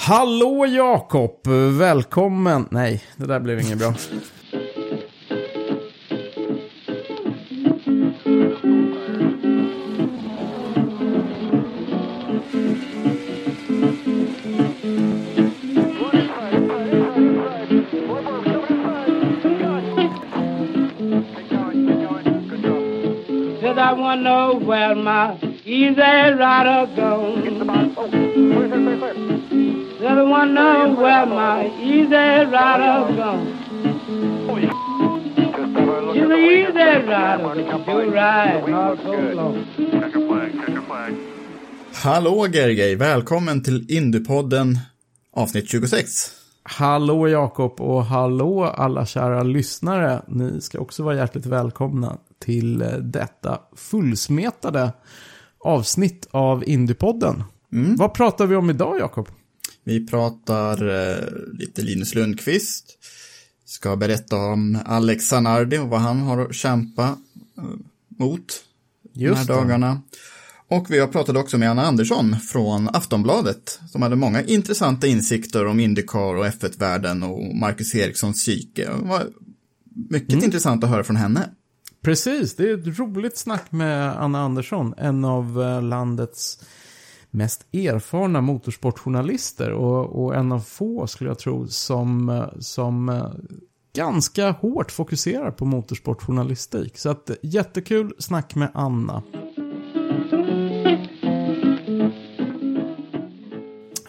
Hallå Jakob, välkommen. Nej, det där blev inget bra. I wanna know where my easy rider goes. Said I wanna know where my easy rider goes. She's an easy rider, but ride not so long. Hallå Gergej, välkommen till Indiepodden avsnitt 26. Hallå Jakob och hallå alla kära lyssnare. Ni ska också vara hjärtligt välkomna till eh, detta fullsmetade avsnitt av Indiepodden. Vad pratar vi om idag Jakob? Vi pratar eh, lite Linus Lundqvist. Ska berätta om Alex Zanardi och vad han har att kämpa eh, mot de här Just det. dagarna. Och vi har pratat också med Anna Andersson från Aftonbladet som hade många intressanta insikter om Indycar och F1-världen och Marcus Erikssons psyke. Det var mycket Mm. intressant att höra från henne. Precis, det är ett roligt snack med Anna Andersson, en av eh, landets mest erfarna motorsportjournalister och, och en av få, skulle jag tro, som, som eh, ganska hårt fokuserar på motorsportjournalistik. Så att, jättekul snack med Anna.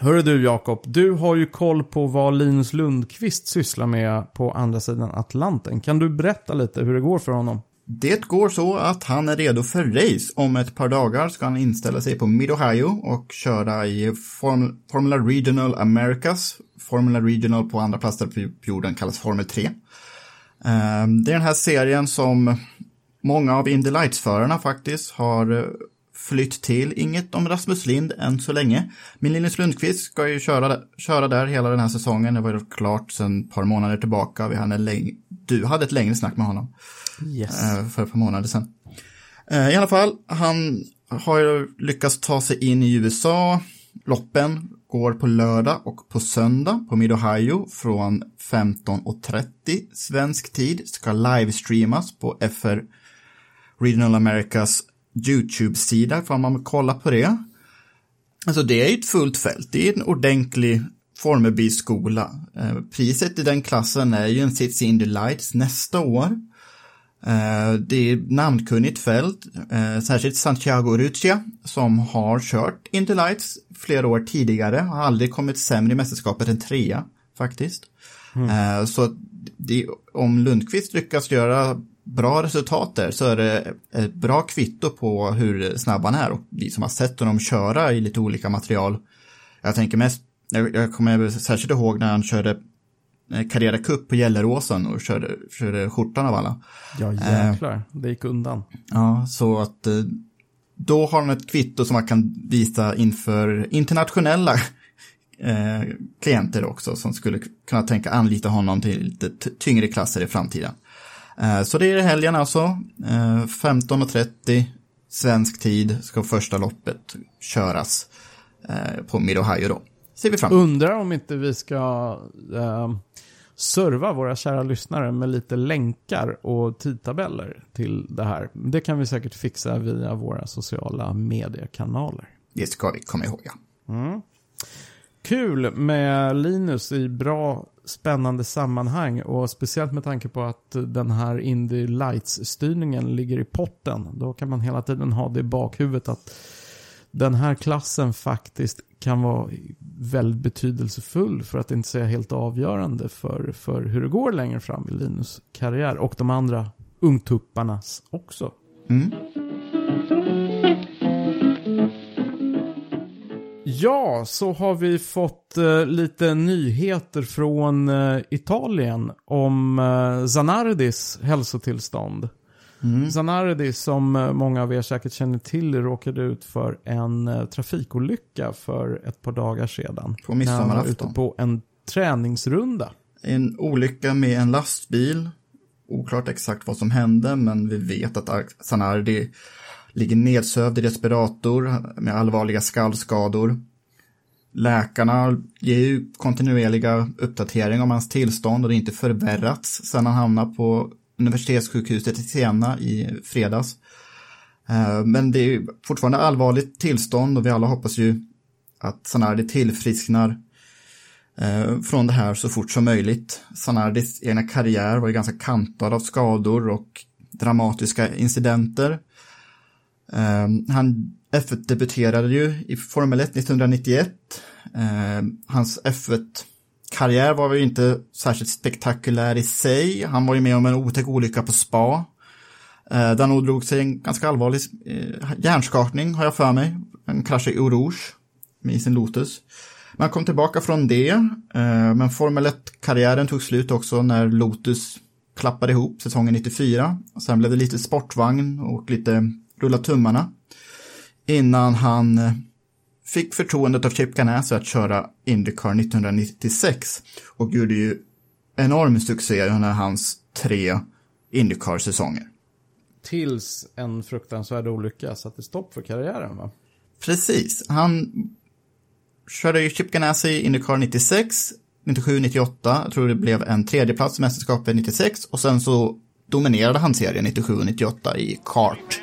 Hörru du Jakob, du har ju koll på vad Linus Lundqvist sysslar med på andra sidan Atlanten. Kan du berätta lite hur det går för honom? Det går så att han är redo för race. Om ett par dagar ska han inställa sig på Mid-Ohio och köra i Form Formula Regional Americas. Formula Regional på andra platser på jorden kallas Formel 3. Ehm, det är den här serien som många av Indy Lights-förarna faktiskt har eh, flytt till. Inget om Rasmus Lind än så länge. Min Linus Lundqvist ska ju köra, köra där hela den här säsongen. Det var ju klart sedan ett par månader tillbaka. Vi hade en du hade ett längre snack med honom Yes. Eh, för ett par månader sedan. Eh, I alla fall, han har ju lyckats ta sig in i USA. Loppen går på lördag och på söndag på Mid-Ohio från 15.30 svensk tid. Ska livestreamas på FR Regional Americas YouTube-sida, får man kolla på det. Alltså det är ju ett fullt fält, det är en ordentlig Formelby-skola. Eh, priset i den klassen är ju en City the Lights nästa år. Eh, Det är namnkunnigt fält, eh, särskilt Santiago Ruccia som har kört Indy Lights flera år tidigare, har aldrig kommit sämre i mästerskapet än trea faktiskt. Eh, Så det, om Lundqvist lyckas göra bra resultat där så är det ett bra kvitto på hur snabb han är och vi som har sett honom köra i lite olika material. Jag tänker mest, jag, kommer särskilt ihåg när han körde Carrera Cup på Gelleråsen och körde, körde skjortan av alla. Ja, jäklar. Det gick undan. Ja, så att eh, då har han ett kvitto som man kan visa inför internationella eh, klienter också som skulle kunna tänka anlita honom till lite tyngre klasser i framtiden. Eh, så det är i helgen alltså, eh, 15.30 svensk tid ska första loppet köras eh, på Mid-Ohio då. Ser vi fram emot. Undrar om inte vi ska eh, serva våra kära lyssnare med lite länkar och tidtabeller till det här. Det kan vi säkert fixa via våra sociala mediekanaler. Det ska vi komma ihåg. Ja. Kul med Linus i bra spännande sammanhang och speciellt med tanke på att den här Indy Lights-styrningen ligger i potten. Då kan man hela tiden ha det i bakhuvudet att den här klassen faktiskt kan vara väldigt betydelsefull för att inte säga helt avgörande för, för hur det går längre fram i Linus karriär och de andra ungtupparnas också. Ja, så har vi fått eh, lite nyheter från eh, Italien om eh, Zanardis hälsotillstånd. Zanardi som eh, många av er säkert känner till råkade ut för en eh, trafikolycka för ett par dagar sedan. På När han midsommarafton. ute på en träningsrunda. En olycka med en lastbil. Oklart exakt vad som hände, men vi vet att Zanardi ligger nedsövd i respirator med allvarliga skallskador. Läkarna ger ju kontinuerliga uppdateringar om hans tillstånd och det inte förvärrats sedan han hamnade på universitetssjukhuset i Siena i fredags. Eh, men det är fortfarande allvarligt tillstånd och vi alla hoppas ju att Sanardi tillfrisknar eh, från det här så fort som möjligt. Sanardis egna karriär var ju ganska kantad av skador och dramatiska incidenter. Eh, han F1-debuterade ju i Formel 1 1991. Hans F1 karriär var ju inte särskilt spektakulär i sig. Han var ju med om en otäck olycka på spa. Eh, där han ådrog sig en ganska allvarlig eh, hjärnskakning, har jag för mig. En krasch i Orouge med sin Lotus. Man kom tillbaka från det, eh, men Formel 1-karriären tog slut också när Lotus klappade ihop säsongen 94. Sen blev det lite sportvagn och lite rulla tummarna. Innan han eh, fick förtroendet av Chip Ganassi att köra Indycar 1996 och gjorde ju enorm succé under hans tre Indycar-säsonger. Tills en fruktansvärd olycka satte stopp för karriären va? Precis. Han körde ju Chip Ganassi Indycar 96, 97, 98. Jag tror det blev en tredjeplats i mästerskapet 96 och sen så dominerade han serien 97 och 98 i kart.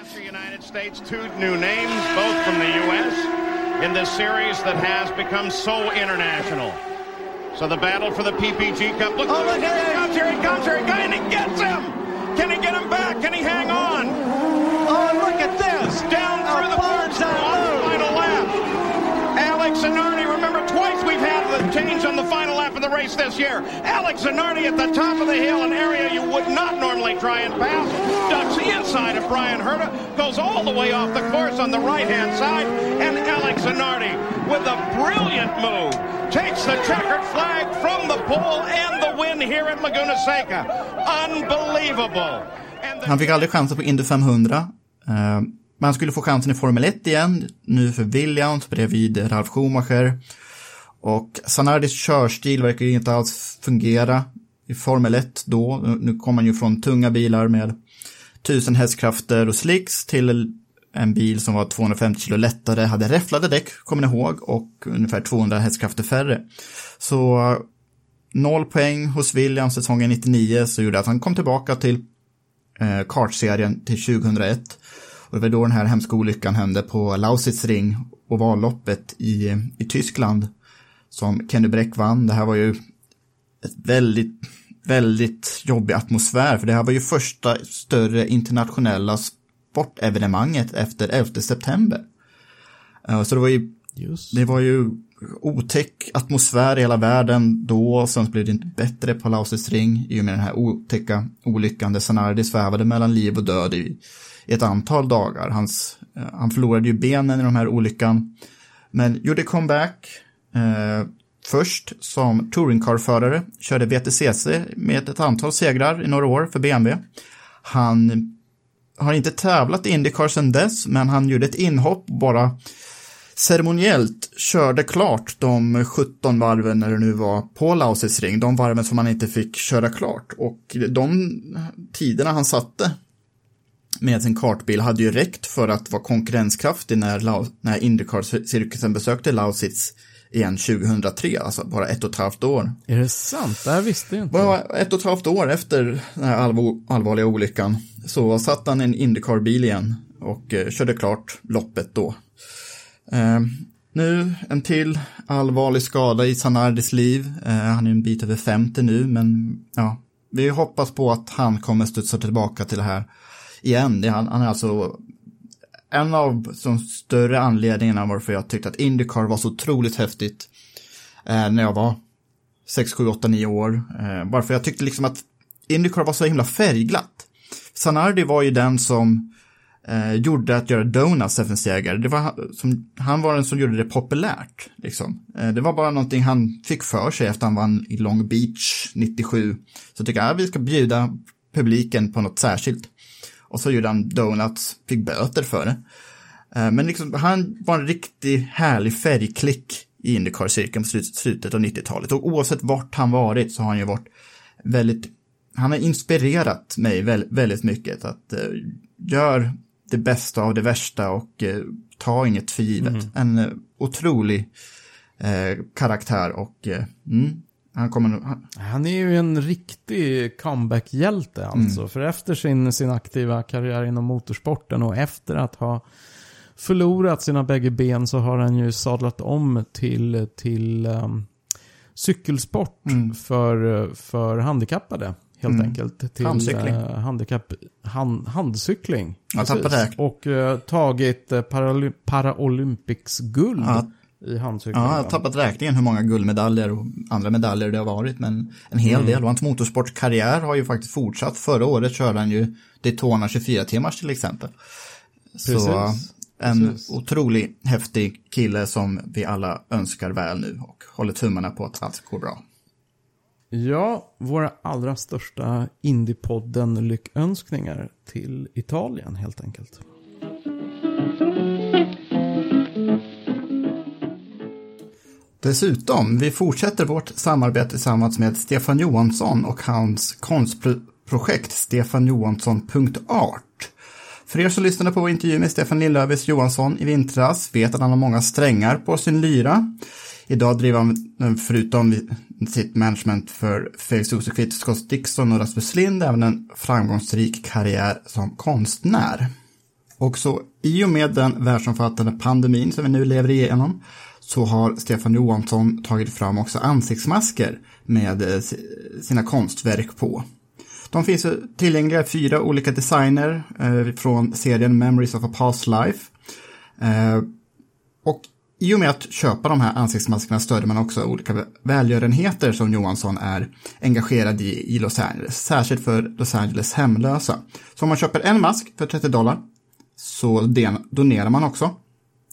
The United States, two new names, both from the U.S., in this series that has become so international. So the battle for the PPG Cup. Look, oh, look, here he comes, here he comes, here he comes, and he gets him! Can he get him back? Can he hang on? Oh, look at this! Had the change on the final lap of the race this year. Alex Zanardi at the top of the hill, an area you would not normally try and pass. Ducks the inside of Brian Herta, goes all the way off the course on the right-hand side, and Alex Zanardi, with a brilliant move, takes the checkered flag from the pole and the win here at Laguna Seca. Unbelievable. Han fick aldrig chansen på Indy 500. eh, Men han skulle få chansen i Formel 1 igen, nu för Williams bredvid Ralf Schumacher. Och Sanardis körstil verkar ju inte alls fungera i Formel 1 då. Nu kommer han ju från tunga bilar med 1000 hästkrafter och slicks till en bil som var 250 kilo lättare, hade räfflade däck, kommer ni ihåg, och ungefär 200 hästkrafter färre. Så noll poäng hos Williams säsongen 99 så gjorde att han kom tillbaka till eh, kartserien till 2001. Och det var då den här hemska olyckan hände på Lausitzring ovalloppet i, i Tyskland som Kenny Bräck vann. Det här var ju ett väldigt, väldigt jobbig atmosfär för det här var ju första större internationella sportevenemanget efter 11 september. Eh, Så det var ju Just. det var ju otäck atmosfär i hela världen då, sen blev det inte bättre på Lauses ring i och med den här otäcka olyckan där Sanardi svävade mellan liv och död i, i ett antal dagar. Hans, eh, han förlorade ju benen i den här olyckan, men gjorde comeback eh, först som touringcarförare, körde VTCC med ett antal segrar i några år för BMW. Han har inte tävlat i Indycar sedan dess, men han gjorde ett inhopp bara ceremoniellt körde klart de 17 varven när det nu var på Lausitz ring, de varven som han inte fick köra klart. Och de tiderna han satte med sin kartbil hade ju räckt för att vara konkurrenskraftig när, när Indycar-cirkusen besökte Lausitz igen 2003, alltså bara ett och ett halvt år. Är det sant? Det här visste jag inte. Bara ett och ett halvt år efter den här allvarliga olyckan så satt han i en Indycar-bil igen och eh, körde klart loppet då. Eh, nu en till allvarlig skada i Sanardis liv. Eh, han är en bit över 50 nu, men ja, vi hoppas på att han kommer studsa tillbaka till det här igen. Han är alltså en av de större anledningarna varför jag tyckte att Indycar var så otroligt häftigt eh, när jag var 6, 7, 8, 9 år. Eh, varför jag tyckte liksom att Indycar var så himla färgglatt. Sanardi var ju den som eh, gjorde att göra donuts FNs jägare. Det var, han- som, han var den som gjorde det populärt. Liksom. Eh, det var bara någonting han fick för sig efter han vann i Long Beach 97. Så tycker jag att vi ska bjuda publiken på något särskilt. Och så gjorde han donuts, fick böter för det. Eh, Men liksom, han var en riktigt härlig färgklick i Indycar-cirkeln på slut- slutet av 90-talet. Och oavsett vart han varit så har han ju varit väldigt, han har inspirerat mig väldigt, mycket. Att eh, gör det bästa av det värsta och eh, ta inget för givet. En eh, otrolig karaktär och mm, han kommer han, Han är ju en riktig comeback-hjälte alltså. För efter sin, sin aktiva karriär inom motorsporten och efter att ha förlorat sina bägge ben så har han ju sadlat om till, till um, cykelsport för, för handikappade. Helt enkelt. Till Handcykling. eh, handikapp, hand, handcykling. Och eh, tagit uh, Paraly Paralympics-guld Ja. I handcykling. Ja, jag har tappat räkningen hur många guldmedaljer och andra medaljer det har varit, men en hel del. Och hans motorsportkarriär har ju faktiskt fortsatt. Förra året körde han ju Daytona 24 timmars till exempel. Så Precis. en Precis. otroligt häftig kille som vi alla önskar väl nu och håller tummarna på att allt går bra. Ja, våra allra största Indiepodden lyckönskningar till Italien helt enkelt. Dessutom, vi fortsätter vårt samarbete tillsammans med Stefan Johansson och hans konstprojekt stefanjohansson.art. För er som lyssnade på vår intervju med Stefan Lillövis Johansson i vintras vet att han har många strängar på sin lyra. Idag driver han, förutom sitt management för Felix Rosenqvist, Scott Dixon och Rasmus Lind, även en framgångsrik karriär som konstnär. Och så i och med den världsomfattande pandemin som vi nu lever igenom så har Stefan Johansson tagit fram också ansiktsmasker med eh, sina konstverk på. De finns tillgängliga i fyra olika designer eh, från serien Memories of a Past Life. Eh, och i och med att köpa de här ansiktsmaskerna stödjer man också olika välgörenheter som Johansson är engagerad i i Los Angeles, särskilt för Los Angeles hemlösa. Så om man köper en mask för 30 dollar så donerar man också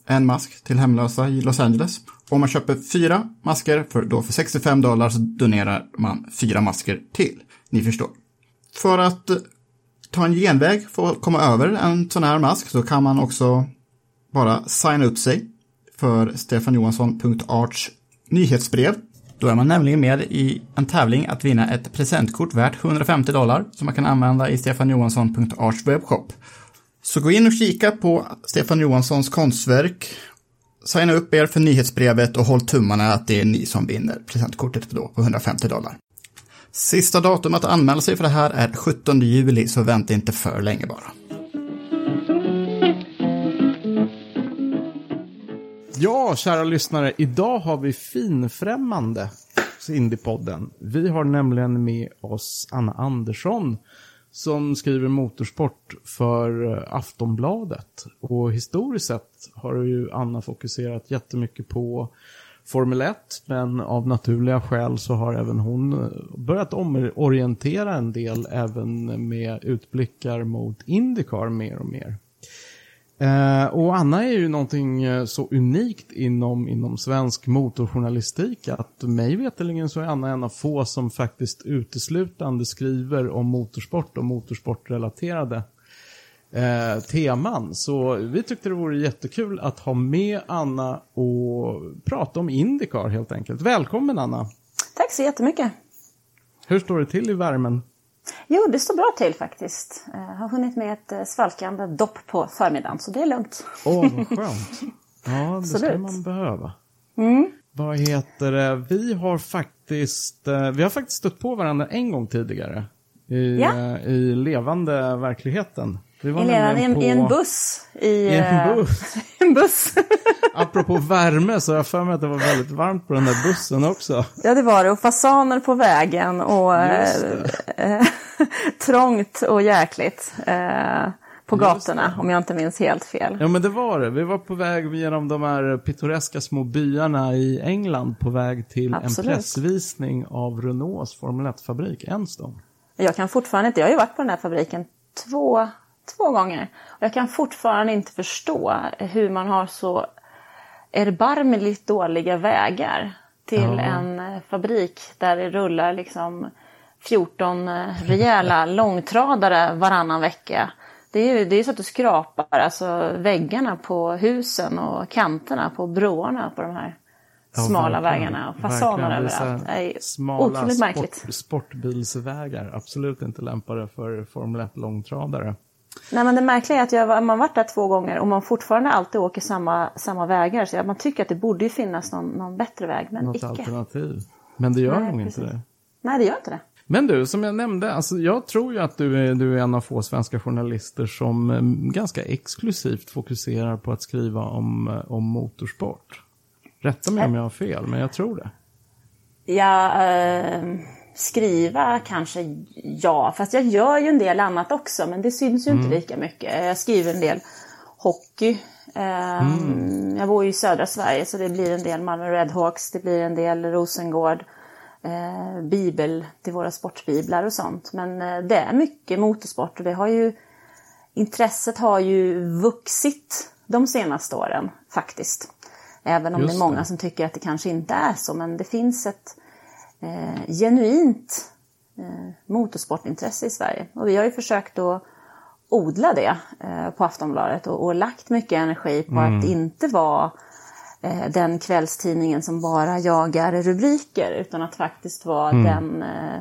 en mask till hemlösa i Los Angeles. Om man köper fyra masker för, då för 65 dollar så donerar man fyra masker till. Ni förstår. För att eh, ta en genväg för att komma över en sån här mask så kan man också bara signa upp sig för stefanjohansson.arts nyhetsbrev. Då är man nämligen med i en tävling att vinna ett presentkort värt 150 dollar som man kan använda i stefanjohansson.arts webbshop. Så gå in och kika på Stefan Johanssons konstverk. Signa upp er för nyhetsbrevet och håll tummarna att det är ni som vinner presentkortet då på 150 dollar. Sista datum att anmäla sig för det här är 17 juli, så vänta inte för länge bara. Ja, kära lyssnare. Idag har vi finfrämmande hos Indiepodden. Vi har nämligen med oss Anna Andersson som skriver motorsport för eh, Aftonbladet. Och historiskt sett har ju Anna fokuserat jättemycket på Formel 1, men av naturliga skäl så har även hon eh, börjat omorientera en del även med utblickar mot Indycar mer och mer. Eh, och Anna är ju någonting eh, så unikt inom, inom svensk motorjournalistik att mig veterligen så är Anna en av få som faktiskt uteslutande skriver om motorsport och motorsportrelaterade eh, teman. Så vi tyckte det vore jättekul att ha med Anna och prata om Indycar helt enkelt. Välkommen Anna! Tack så jättemycket. Hur står det till i värmen? Jo, det står bra till faktiskt. Jag har hunnit med ett eh, svalkande dopp på förmiddagen, så det är lugnt. Åh, vad skönt. Ja, det ska man behöva. Vad heter det? Vi har faktiskt, eh, vi har faktiskt stött på varandra en gång tidigare. I, Ja. eh, i levande verkligheten. Var I, en, I en på- buss. I, I en eh, buss. en buss. Apropå värme så har jag för mig att det var väldigt varmt på den där bussen också. ja, det var det. Och fasaner på vägen och eh, trångt och jäkligt eh, på gatorna, om jag inte minns helt fel. Ja men det var det. Vi var på väg genom de här pittoreska små byarna i England på väg till Absolut. en pressvisning av Renaults Formel 1-fabrik Enstone. Jag kan fortfarande inte, jag har ju varit på den här fabriken två, Två gånger. Och jag kan fortfarande inte förstå hur man har så erbarmligt dåliga vägar till Ja. en fabrik där det rullar liksom 14 eh, rejäla långtradare varannan vecka. Det är ju det är så att du skrapar alltså väggarna på husen och kanterna på broarna på de här Ja, smala verkligen. vägarna och fasaner överallt. Det är Smala otroligt märkligt. sport, sportbilsvägar. Absolut inte lämpade för Formel 1-långtradare. Nej men det märkliga är att jag, man varit där två gånger och man fortfarande alltid åker samma, samma vägar. Så man tycker att det borde ju finnas någon, någon bättre väg, men Något icke. alternativ. Men det gör Nej, nog precis. inte det. Nej, det gör inte det. Men du, som jag nämnde, alltså jag tror ju att du är, du är en av få svenska journalister som eh, ganska exklusivt fokuserar på att skriva om, eh, om motorsport. Rätta mig om jag har fel, men jag tror det. Ja, eh, skriva kanske ja, fast jag gör ju en del annat också, men det syns ju inte lika mycket. Jag skriver en del hockey. Eh, Jag bor ju i södra Sverige så det blir en del Malmö Redhawks, det blir en del Rosengård, eh, bibel till våra sportbiblar och sånt. Men eh, det är mycket motorsport och det har ju intresset har ju vuxit de senaste åren faktiskt. Även om Just det är många det. som tycker att det kanske inte är så, men det finns ett eh, genuint eh, motorsportintresse i Sverige. Och vi har ju försökt att odla det eh, på Aftonbladet och, och lagt mycket energi på att inte vara eh, den kvällstidningen som bara jagar rubriker utan att faktiskt vara den eh,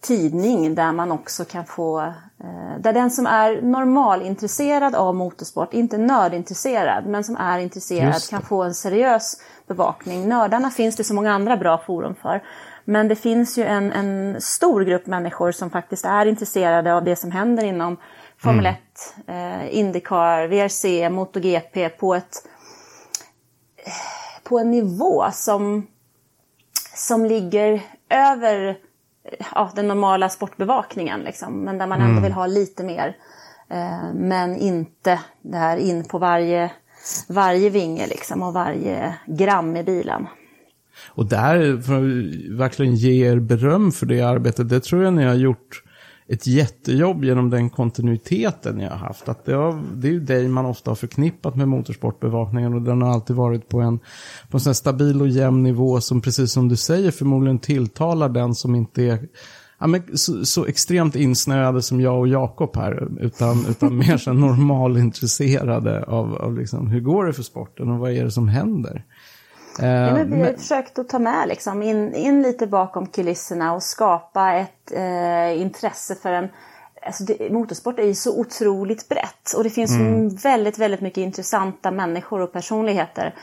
tidning där man också kan få, eh, där den som är normalintresserad av motorsport, inte nördintresserad, men som är intresserad kan få en seriös bevakning. Nördarna finns det så många andra bra forum för. Men det finns ju en, en stor grupp människor som faktiskt är intresserade av det som händer inom Formel 1, eh, Indycar, VRC, MotoGP på ett på en nivå som, som ligger över ja, den normala sportbevakningen. Liksom, men där man ändå vill ha lite mer. Eh, men inte där in på varje, varje vinge liksom, och varje gram i bilen. Och där, för att verkligen ge er beröm för det arbetet, det tror jag ni har gjort ett jättejobb genom den kontinuiteten ni har haft. Att det, har, det är ju dig man ofta har förknippat med motorsportbevakningen och den har alltid varit på en, på en sån stabil och jämn nivå som precis som du säger förmodligen tilltalar den som inte är ja, men så, så extremt insnöade som jag och Jakob här, utan, utan mer så normalintresserade av, av liksom, hur går det för sporten och vad är det som händer. Eh, Ja, men vi har men- försökt att ta med liksom, in, in lite bakom kulisserna och skapa ett eh, intresse för en... Alltså det, motorsport är ju så otroligt brett och det finns Mm. väldigt, väldigt mycket intressanta människor och personligheter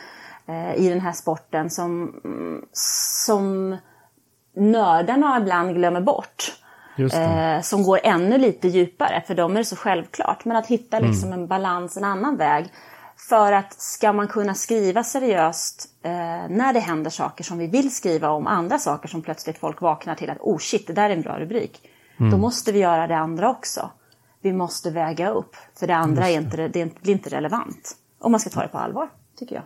eh, i den här sporten som, mm, som nördarna ibland glömmer bort. Eh, som går ännu lite djupare, för dem är det så självklart. Men att hitta Mm. liksom en balans, en annan väg. För att ska man kunna skriva seriöst eh, när det händer saker som vi vill skriva om, andra saker som plötsligt folk vaknar till att oh shit, det där är en bra rubrik. Mm. Då måste vi göra det andra också. Vi måste väga upp, för det andra är inte, det blir inte relevant. Om man ska ta det på allvar, tycker jag.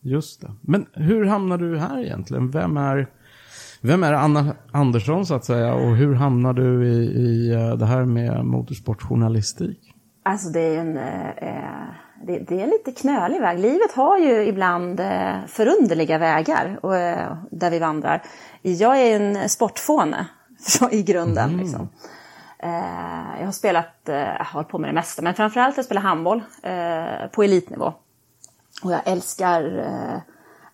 Just det. Men hur hamnar du här egentligen? Vem är, vem är Anna Andersson så att säga och hur hamnar du i, i eh, det här med motorsportjournalistik? Alltså det är en, eh, eh, det, det är en lite knölig väg. Livet har ju ibland eh, förunderliga vägar och, eh, där vi vandrar. Jag är en sportfåne i grunden. Liksom. Eh, jag har spelat, jag har på med det mesta, men framförallt jag spelat handboll på elitnivå. Och jag älskar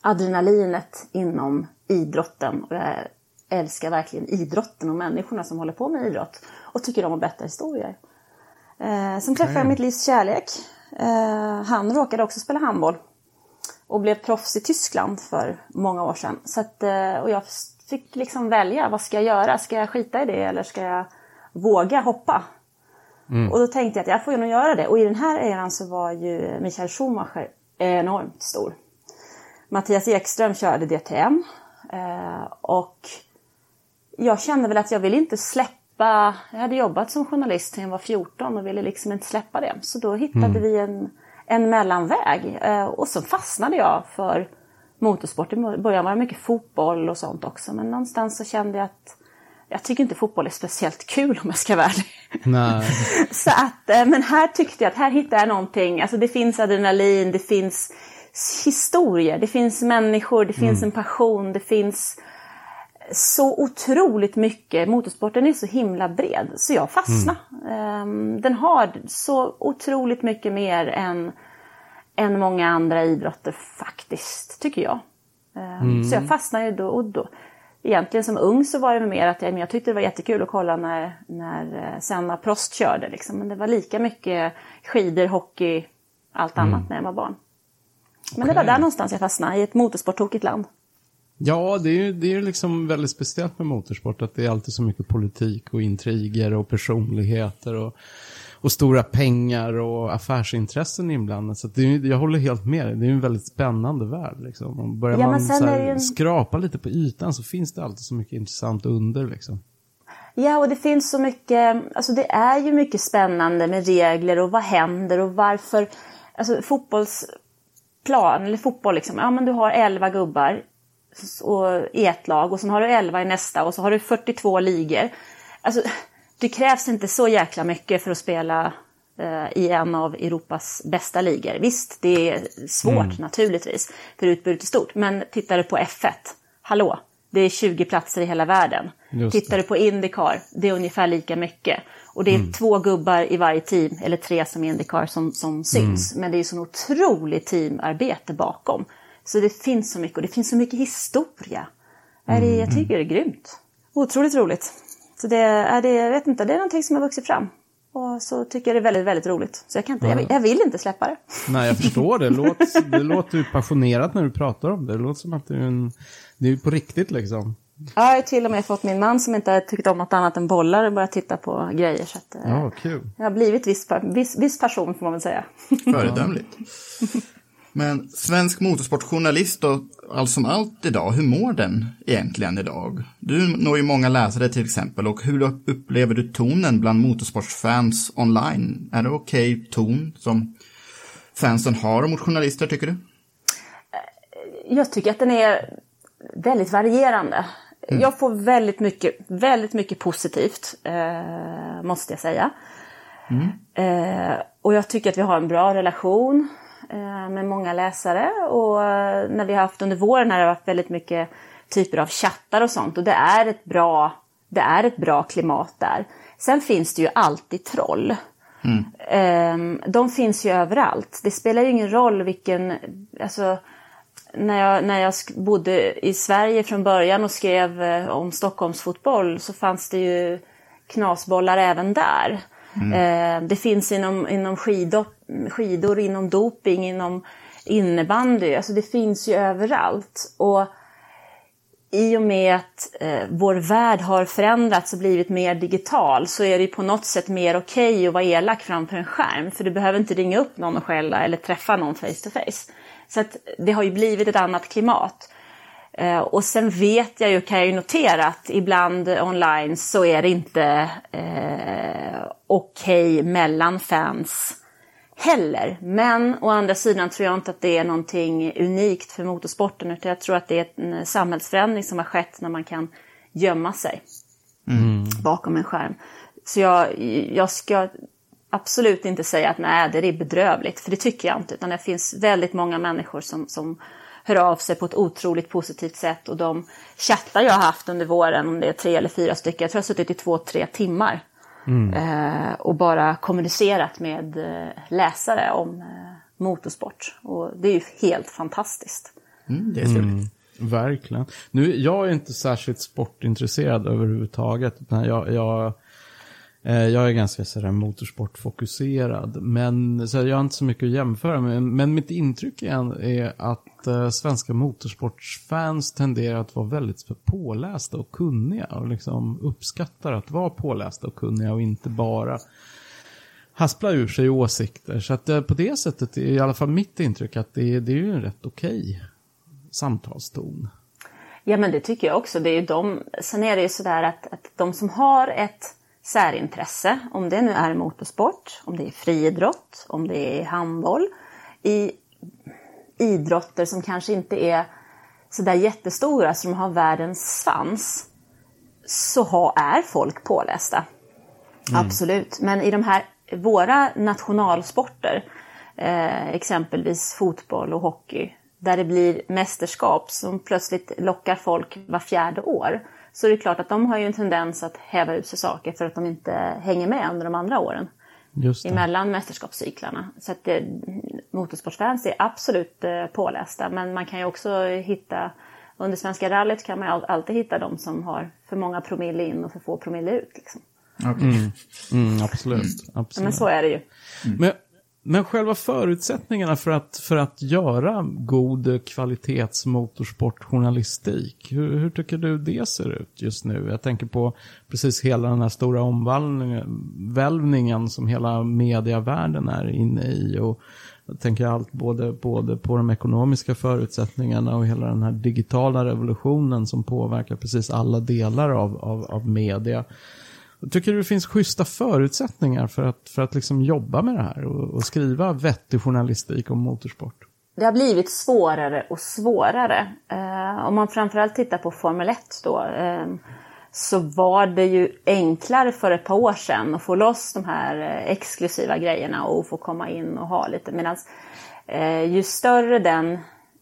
adrenalinet inom idrotten. Och jag älskar verkligen idrotten och människorna som håller på med idrott. Och tycker om att berätta historier. Eh, sen träffade jag mitt livs kärlek. Eh, han råkade också spela handboll. Och blev proffs i Tyskland för många år sedan. Så att, eh, och jag fick liksom välja, vad ska jag göra? Ska jag skita i det eller ska jag våga hoppa? Och då tänkte jag att jag får ju nog göra det. Och i den här eran så var ju Michael Schumacher enormt stor. Mattias Ekström körde DTM. Eh, och jag kände väl att jag ville inte släppa, jag hade jobbat som journalist sedan jag var 14 och ville liksom inte släppa det. Så då hittade vi en, en mellanväg eh, och så fastnade jag för motorsport. I början var det mycket fotboll och sånt också men någonstans så kände jag att jag tycker inte fotboll är speciellt kul om jag ska vara ärlig. Nej. Så att, eh, men här tyckte jag att här hittar jag någonting. Alltså det finns adrenalin, det finns historier, det finns människor, det finns en passion, det finns så otroligt mycket. Motorsporten är så himla bred, så jag fastnade. Ehm, Den har så otroligt mycket mer än, än många andra idrotter faktiskt, tycker jag. Ehm, Så jag fastnade ju då och då. Egentligen som ung så var det mer att jag, men jag tyckte det var jättekul att kolla när, när eh, Senna Prost körde. Liksom. Men det var lika mycket skidor, hockey, allt annat när jag var barn. Men det var där någonstans jag fastnade, i ett motorsporttokigt land. Ja, det är ju det är liksom väldigt speciellt med motorsport att det är alltid så mycket politik och intriger och personligheter och, och stora pengar och affärsintressen inblandat. Så det är, jag håller helt med dig. Det är en väldigt spännande värld. Liksom. Och börjar Ja, man så är här, en- skrapa lite på ytan så finns det alltid så mycket intressant under. Liksom. Ja, och det finns så mycket, alltså det är ju mycket spännande med regler och vad händer och varför. Alltså fotbollsplan, eller fotboll liksom, ja men du har 11 gubbar och, i ett lag och sen har du 11 i nästa och så har du 42 ligor. Alltså, det krävs inte så jäkla mycket för att spela eh, i en av Europas bästa ligor. Visst, det är svårt naturligtvis, för utbudet är stort. Men tittar du på F1, hallå, det är 20 platser i hela världen. Just det. Tittar du på Indycar, det är ungefär lika mycket. Och det är två gubbar i varje team, eller tre som Indycar, som, som syns. Men det är sån otroligt teamarbete bakom. Så det finns så mycket, och det finns så mycket historia. Är det, jag tycker det är grymt. Otroligt roligt. Så det är, det, jag vet inte, det är någonting som har vuxit fram. Och så tycker jag det är väldigt, väldigt roligt. Så jag, kan inte, jag, vill- jag vill inte släppa det. Nej, jag förstår det. Det låter, det låter ju passionerat när du pratar om det. Det låter som att det är, en, det är på riktigt liksom. Jag har till och med fått min man som inte tyckt om något annat än bollar och börjat titta på grejer. Så att, eh, Ja, kul. jag har blivit viss, viss, viss passion får man väl säga. Föredömligt. Men svensk motorsportjournalist och allt som allt idag, hur mår den egentligen idag? Du når ju många läsare till exempel och hur upplever du tonen bland motorsportsfans online? Är det okej ton som fansen har mot journalister tycker du? Jag tycker att den är väldigt varierande. Jag får väldigt mycket, väldigt mycket positivt, eh, måste jag säga. Eh, och jag tycker att vi har en bra relation eh, med många läsare. Och eh, när vi har haft under våren här har det varit väldigt mycket typer av chattar och sånt. Och det är ett bra, det är ett bra klimat där. Sen finns det ju alltid troll. Ehm, de finns ju överallt. Det spelar ju ingen roll vilken... Alltså, när jag, när jag bodde i Sverige från början och skrev eh, om Stockholms fotboll så fanns det ju knasbollar även där. Mm. Eh, det finns inom, inom skidor, skidor, inom doping, inom innebandy. Alltså det finns ju överallt. Och i och med att eh, vår värld har förändrats och blivit mer digital så är det ju på något sätt mer okej att vara elak framför en skärm. För du behöver inte ringa upp någon och skälla eller träffa någon face to face. Så att det har ju blivit ett annat klimat. Eh, och sen vet jag ju, kan jag ju notera att ibland online så är det inte eh, okej mellan fans heller. Men å andra sidan tror jag inte att det är någonting unikt för motorsporten utan jag tror att det är en samhällsförändring som har skett när man kan gömma sig bakom en skärm. Så jag, jag ska absolut inte säga att nej, det är bedrövligt, för det tycker jag inte. Utan det finns väldigt många människor som, som hör av sig på ett otroligt positivt sätt. Och de chattar jag har haft under våren, om det är tre eller fyra stycken, jag tror jag har suttit i två, tre timmar. Eh, och bara kommunicerat med eh, läsare om eh, motorsport. Och det är ju helt fantastiskt. Mm, det är trevligt. Verkligen. Nu, jag är inte särskilt sportintresserad överhuvudtaget. Utan jag, jag, eh, Eh, jag är ganska sådär motorsportfokuserad. Men så här, jag har inte så mycket att jämföra med. Men mitt intryck igen är att eh, svenska motorsportsfans tenderar att vara väldigt pålästa och kunniga. Och liksom uppskattar att vara pålästa och kunniga och inte bara haspla ur sig åsikter. Så att eh, på det sättet är i alla fall mitt intryck att det, det är ju en rätt okej samtalston. Ja men det tycker jag också. Det är ju de, sen är det ju sådär att, att de som har ett särintresse, om det nu är motorsport, om det är friidrott, om det är handboll, i idrotter som kanske inte är sådär jättestora de har världens svans, så ha, är folk pålästa. Absolut. Men i de här, våra nationalsporter, eh, exempelvis fotboll och hockey, där det blir mästerskap som plötsligt lockar folk var fjärde år, så är det klart att de har ju en tendens att häva ut sig saker för att de inte hänger med under de andra åren. Just det. Emellan mästerskapscyklarna. Så att det, motorsportfans är absolut eh, pålästa. Men man kan ju också hitta, under Svenska rallyt kan man ju all- alltid hitta de som har för många promille in och för få promille ut. Liksom. Okej. Mm, absolut. Ja, absolut. Men så är det ju. Men, men själva förutsättningarna för att, för att göra god kvalitetsmotorsportjournalistik, hur, hur tycker du det ser ut just nu? Jag tänker på precis hela den här stora omvälvningen som hela mediavärlden är inne i. Och jag tänker allt både, både på de ekonomiska förutsättningarna och hela den här digitala revolutionen som påverkar precis alla delar av, av, av media. Tycker du det finns schyssta förutsättningar för att, för att liksom jobba med det här och, och skriva vettig journalistik om motorsport? Det har blivit svårare och svårare. Eh, om man framförallt tittar på Formel 1 då, eh, så var det ju enklare för ett par år sedan att få loss de här eh, exklusiva grejerna och få komma in och ha lite. Medan eh, ju större den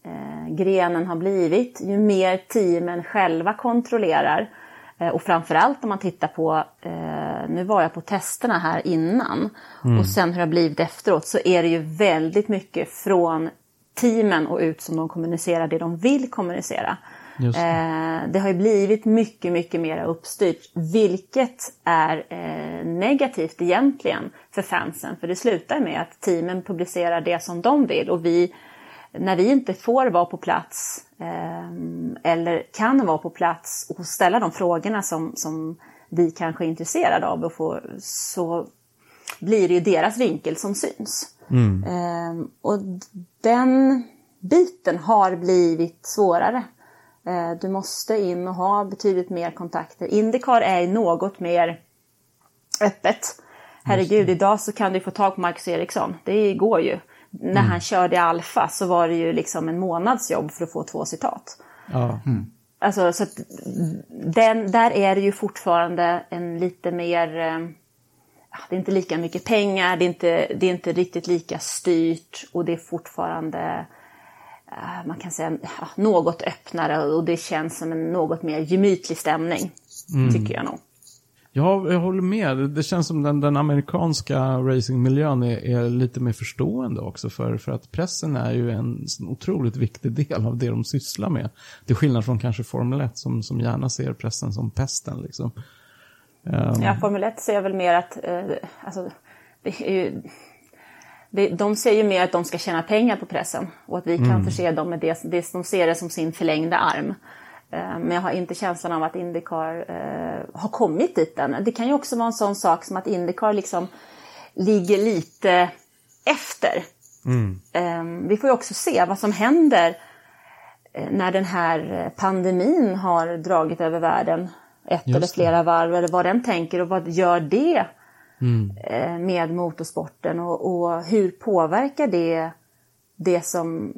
eh, grenen har blivit, ju mer teamen själva kontrollerar. Eh, och framförallt om man tittar på, eh, nu var jag på testerna här innan och sen hur det har blivit efteråt så är det ju väldigt mycket från teamen och ut som de kommunicerar det de vill kommunicera. Det. Eh, det har ju blivit mycket, mycket mer uppstyrt, vilket är negativt egentligen för fansen. För det slutar med att teamen publicerar det som de vill och vi, när vi inte får vara på plats eh, eller kan vara på plats och ställa de frågorna som, som vi kanske är intresserade av att få, så blir det ju deras vinkel som syns. Eh, och den biten har blivit svårare. Eh, du måste in och ha betydligt mer kontakter. Indycar är något mer öppet. Herregud, idag så kan du få tag på Marcus Eriksson. Det går ju. När han körde i Alfa så var det ju liksom en månads jobb för att få två citat. Ja. Alltså, så att den, där är det ju fortfarande en lite mer... eh, Det är inte lika mycket pengar, det är inte, det är inte riktigt lika styrt och det är fortfarande eh, man kan säga något öppnare och det känns som en något mer gemytlig stämning. Tycker jag nog. Ja, jag håller med. Det- känns som den, den amerikanska racingmiljön är, är lite mer förstående också för, för att pressen är ju en otroligt viktig del av det de sysslar med. Till skillnad från kanske Formel 1 som, som gärna ser pressen som pesten liksom. Ehm, Ja, Formel 1 ser väl mer att, eh, alltså, det är ju, det, de ser ju mer att de ska tjäna pengar på pressen och att vi kan förse dem med det, det, de ser det som sin förlängda arm. Eh, men jag har inte känslan av att Indycar eh, har kommit dit än. Det kan ju också vara en sån sak som att Indycar liksom ligger lite efter. Eh, vi får ju också se vad som händer eh, när den här pandemin har dragit över världen ett Just eller det. flera varv eller vad den tänker och vad gör det eh, med motorsporten och, och hur påverkar det det som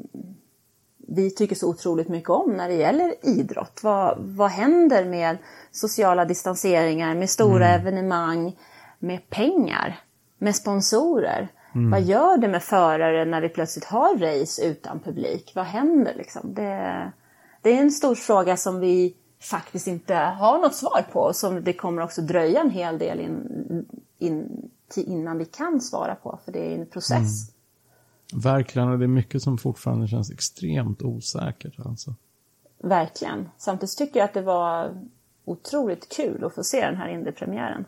vi tycker så otroligt mycket om när det gäller idrott. Vad, vad händer med sociala distanseringar, med stora evenemang, med pengar, med sponsorer? Vad gör det med förare när vi plötsligt har race utan publik? Vad händer liksom? Det, det är en stor fråga som vi faktiskt inte har något svar på och som det kommer också dröja en hel del in, in, innan vi kan svara på, för det är en process. Verkligen, och det är mycket som fortfarande känns extremt osäkert. Alltså. Verkligen. Samtidigt tycker jag att det var otroligt kul att få se den här indiepremiären.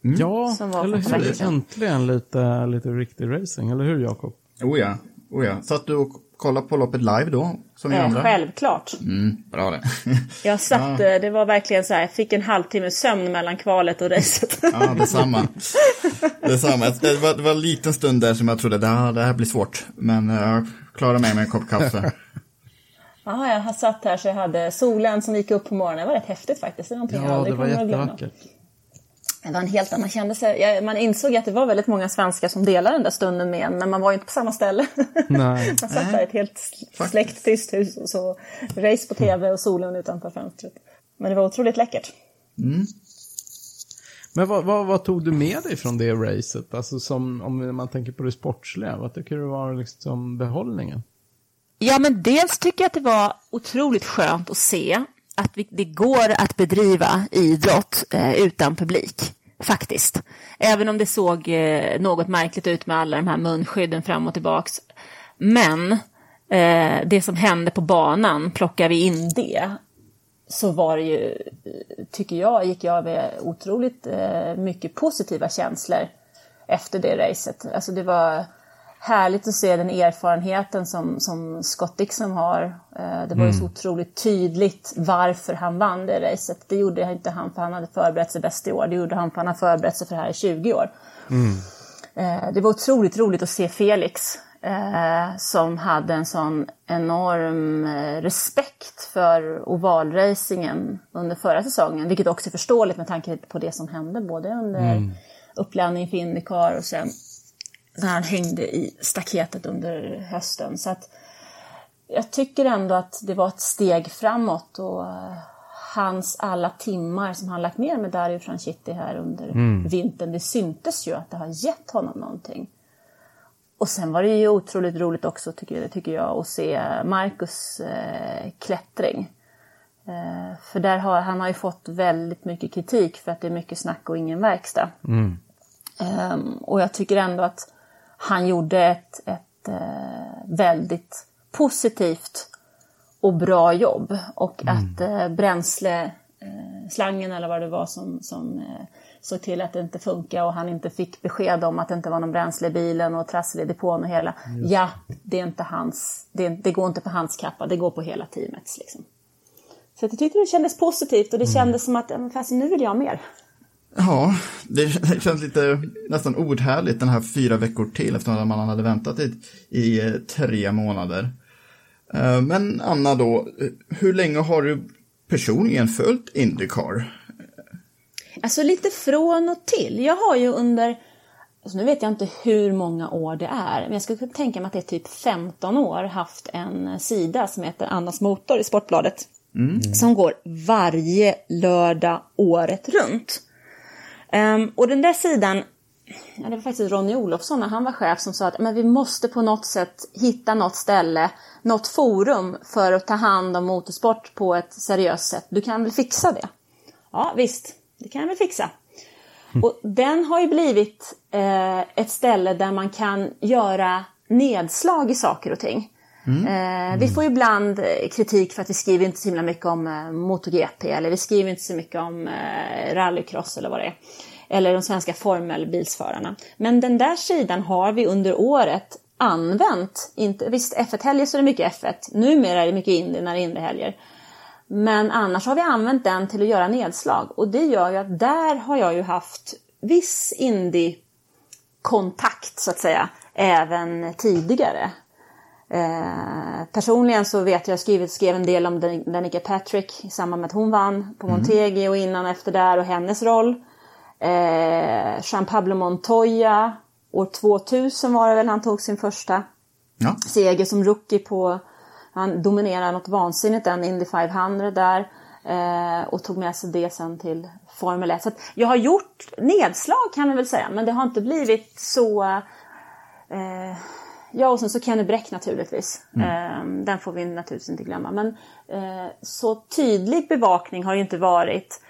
Ja, Som var eller hur? Äntligen lite, lite riktig racing, eller hur Jakob? Oh ja, oh ja. Satt du och kollade på loppet live då? Som vi Eh, andra? självklart. Mm, bra det. Jag satt, eh, det var verkligen så här, jag fick en halvtimme sömn mellan kvalet och racet. Ja, detsamma. detsamma. Det var, det var en liten stund där som jag trodde det här, det här blir svårt. Men eh, jag klarade mig med en kopp kaffe. Ja, jag har satt här så jag hade solen som gick upp på morgonen. Det var rätt häftigt faktiskt. Det är någonting jag Ja, aldrig det var kommer att glömma. jättevackert. Det var en helt annan, man kände sig, jag, man insåg att det var väldigt många svenskar som delade den där stunden med en, men man var ju inte på samma ställe. Nej. man satt där i ett helt släckt tyst hus och så race på tv och solen utanför fönstret. Men det var otroligt läckert. Men vad, vad, vad, tog du med dig från det racet? Alltså som, om man tänker på det sportsliga, vad tycker du var liksom behållningen? Ja, men dels tycker jag att det var otroligt skönt att se att vi, det går att bedriva idrott eh, utan publik, faktiskt. Även om det såg eh, något märkligt ut med alla de här munskydden fram och tillbaks. Men eh, det som hände på banan, plockar vi in det, så var det ju, eh, tycker jag, gick jag med otroligt eh, mycket positiva känslor efter det racet. Alltså det var härligt att se den erfarenheten som, som Scott Dixon har. Eh, det var ju så otroligt tydligt varför han vann det racet. Det gjorde inte han för han hade förberett sig bäst i år. Det gjorde han för han har förberett sig för det här i 20 år. Eh, det var otroligt roligt att se Felix eh, som hade en sån enorm respekt för ovalracingen under förra säsongen. Vilket också är förståeligt med tanke på det som hände både under uppladdningen för Indycar och sen när han hängde i staketet under hösten. Så att jag tycker ändå att det var ett steg framåt och eh, hans alla timmar som han lagt ner med Dario Franchitti här under vintern, det syntes ju att det har gett honom någonting. Och sen var det ju otroligt roligt också tycker, tycker jag att se Marcus eh, klättring. Eh, för där har han har ju fått väldigt mycket kritik för att det är mycket snack och ingen verkstad. Ehm, och jag tycker ändå att han gjorde ett, ett eh, väldigt positivt och bra jobb. Och att eh, bränsleslangen eller vad det var som, som eh, såg till att det inte funkar och han inte fick besked om att det inte var någon bränsle i bilen och trassel i depån och hela. Ja, det är inte hans, det, det går inte på hans kappa, det går på hela teamets. Liksom. Så jag tyckte det kändes positivt och det kändes som att, fast nu vill jag mer. Ja, det känns lite nästan ordhärligt den här fyra veckor till efter att man hade väntat i, i eh, tre månader. Eh, Men Anna då, eh, hur länge har du personligen följt Indycar? Alltså lite från och till. Jag har ju under, alltså nu vet jag inte hur många år det är, men jag skulle kunna tänka mig att det är typ 15 år haft en sida som heter Annas Motor i Sportbladet. Som går varje lördag året runt. Ehm, och den där sidan, ja, det var faktiskt Ronny Olofsson när han var chef som sa att men vi måste på något sätt hitta något ställe, något forum för att ta hand om motorsport på ett seriöst sätt. Du kan väl fixa det? Ja visst, det kan jag väl fixa. Och den har ju blivit eh, ett ställe där man kan göra nedslag i saker och ting. Mm. Eh, vi får ju ibland eh, kritik för att vi skriver inte så himla mycket om eh, MotoGP eller vi skriver inte så mycket om eh, rallycross eller vad det är. Eller de svenska formelbilsförarna. Men den där sidan har vi under året använt. Inte, visst, F1-helger så är det mycket F1. Numera är det mycket Indy när det är Indy-helger. Men annars har vi använt den till att göra nedslag. Och det gör ju att där har jag ju haft viss Indy-kontakt så att säga. Även tidigare. Eh, personligen så vet jag, skrivit, skrev en del om Dan- Danica Patrick i samband med att hon vann på Montegi och innan och efter där och hennes roll. Eh, Jean Pablo Montoya, år 2000 var det väl han tog sin första Ja, seger som rookie på, han dominerade något vansinnigt den Indy 500 där. Eh, och tog med sig det sen till Formel 1. Så jag har gjort nedslag kan man väl säga, men det har inte blivit så... Eh, ja, och sen så Kenny Bräck naturligtvis. Eh, den får vi naturligtvis inte glömma. Men eh, så tydlig bevakning har ju inte varit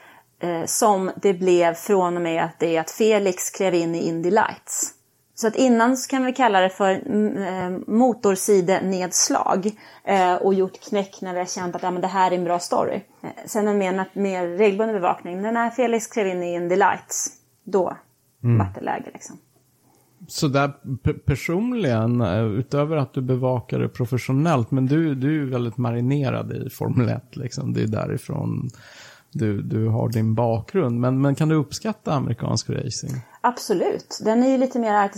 eh, som det blev från och med att det är att Felix klev in i Indy Lights. Så att innan så kan vi kalla det för mm, eh, motorsidenedslag eh, och gjort knäck när vi har känt att ja, men det här är en bra story. Sen en mer, mer regelbunden bevakning, när Felix klev in i Indy Lights, då vart det läge liksom. Så där pe- personligen, eh, utöver att du bevakar det professionellt, men du, du är ju väldigt marinerad i Formel 1, liksom. Det är därifrån du, du har din bakgrund. Men, men kan du uppskatta amerikansk racing? Absolut. Den är ju lite mer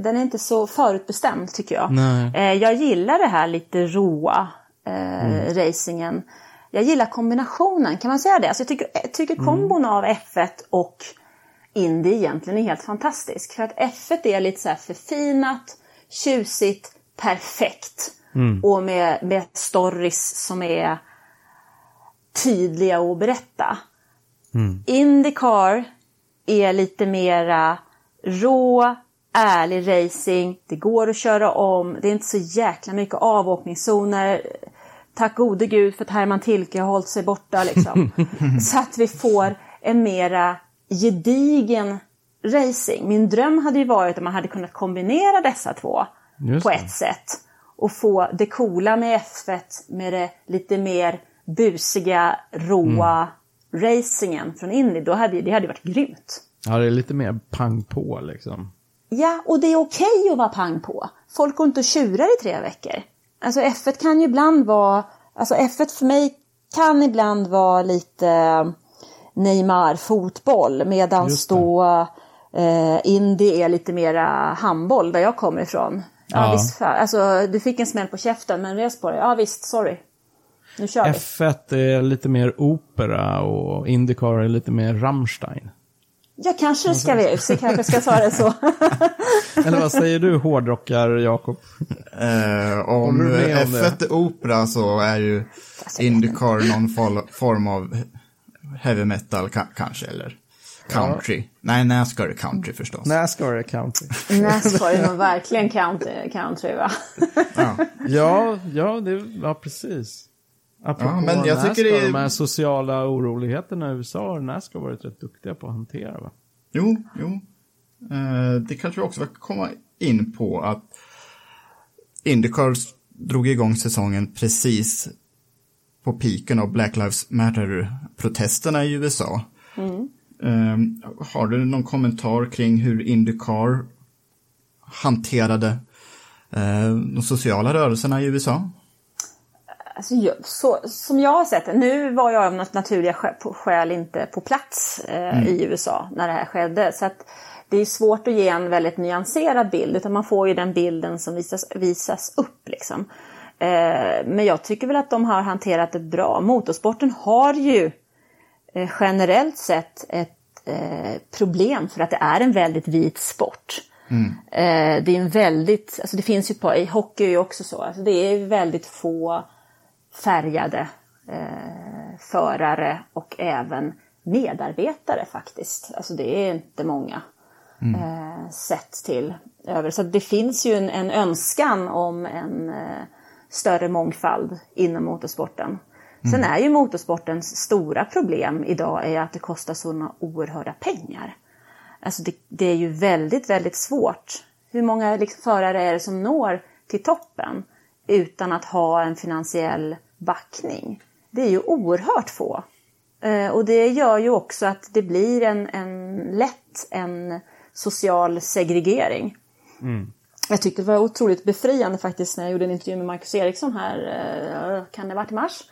Den är inte så förutbestämd tycker jag. Nej. Eh, jag gillar det här lite råa eh, racingen. Jag gillar kombinationen, kan man säga det? Alltså jag tycker, jag tycker kombon av F1 och Indy egentligen är helt fantastisk. För att F1 är lite så här förfinat, tjusigt, perfekt. Och med, med stories som är tydliga att berätta. Indycar är lite mera rå, ärlig racing. Det går att köra om. Det är inte så jäkla mycket avåkningszoner. Tack gode gud för att Herman Tilke har hållit sig borta liksom. så att vi får en mera gedigen racing. Min dröm hade ju varit att man hade kunnat kombinera dessa två Just på det. ett sätt. Och få det coola med F1 med det lite mer busiga, råa racingen från Indy. Då hade, det hade varit grymt. Ja, det är lite mer pang på liksom. Ja, och det är okej att vara pang på. Folk går inte och tjurar i tre veckor. Alltså F1 kan ju ibland vara, alltså F1 för mig kan ibland vara lite Neymar fotboll medan det. då eh, Indy är lite mera handboll där jag kommer ifrån. Ja, Ja. visst, alltså du fick en smäll på käften men res på dig. Ja visst, sorry. Nu kör vi. F1 är lite mer opera och Indycar är lite mer Rammstein. Jag kanske ska vi, så kanske ska ta det så. Eller vad säger du hårdrockar Jakob? Eh, om Håller du med om F1 är opera så är ju Indycar någon form av heavy metal ka- kanske, eller country. Nej, Nascar är country förstås. Nascar är country. Nascar är nog verkligen country, country va? Ja. Ja, ja, det, ja precis. Apropå Ja, men jag Nascar, tycker det är- de här sociala oroligheterna i USA har Nascar varit rätt duktiga på att hantera va? Jo, jo. Eh, det kanske vi också ska komma in på att Indycar drog igång säsongen precis på piken av Black Lives Matter-protesterna i USA. Eh, har du någon kommentar kring hur Indycar hanterade eh, de sociala rörelserna i USA? Alltså, jag- så, som jag har sett det, nu var jag av något naturliga skäl inte på plats eh, i USA när det här skedde. Så att det är svårt att ge en väldigt nyanserad bild, utan man får ju den bilden som visas, visas upp. Liksom. Eh, men jag tycker väl att de har hanterat det bra. Motorsporten har ju eh, generellt sett ett eh, problem för att det är en väldigt vit sport. Eh, det är en väldigt, alltså det finns ju på, i hockey är ju också så, alltså det är väldigt få färgade eh, förare och även medarbetare faktiskt. Alltså det är inte många eh, sett till över. Så det finns ju en, en önskan om en större mångfald inom motorsporten. Sen är ju motorsportens stora problem idag är att det kostar sådana oerhörda pengar. Alltså det, det är ju väldigt, väldigt svårt. Hur många liksom förare är det som når till toppen utan att ha en finansiell backning? Det är ju oerhört få. Eh, och det gör ju också att det blir en, en lätt en social segregering. Jag tyckte det var otroligt befriande faktiskt när jag gjorde en intervju med Marcus Eriksson här, eh, kan det ha varit i mars?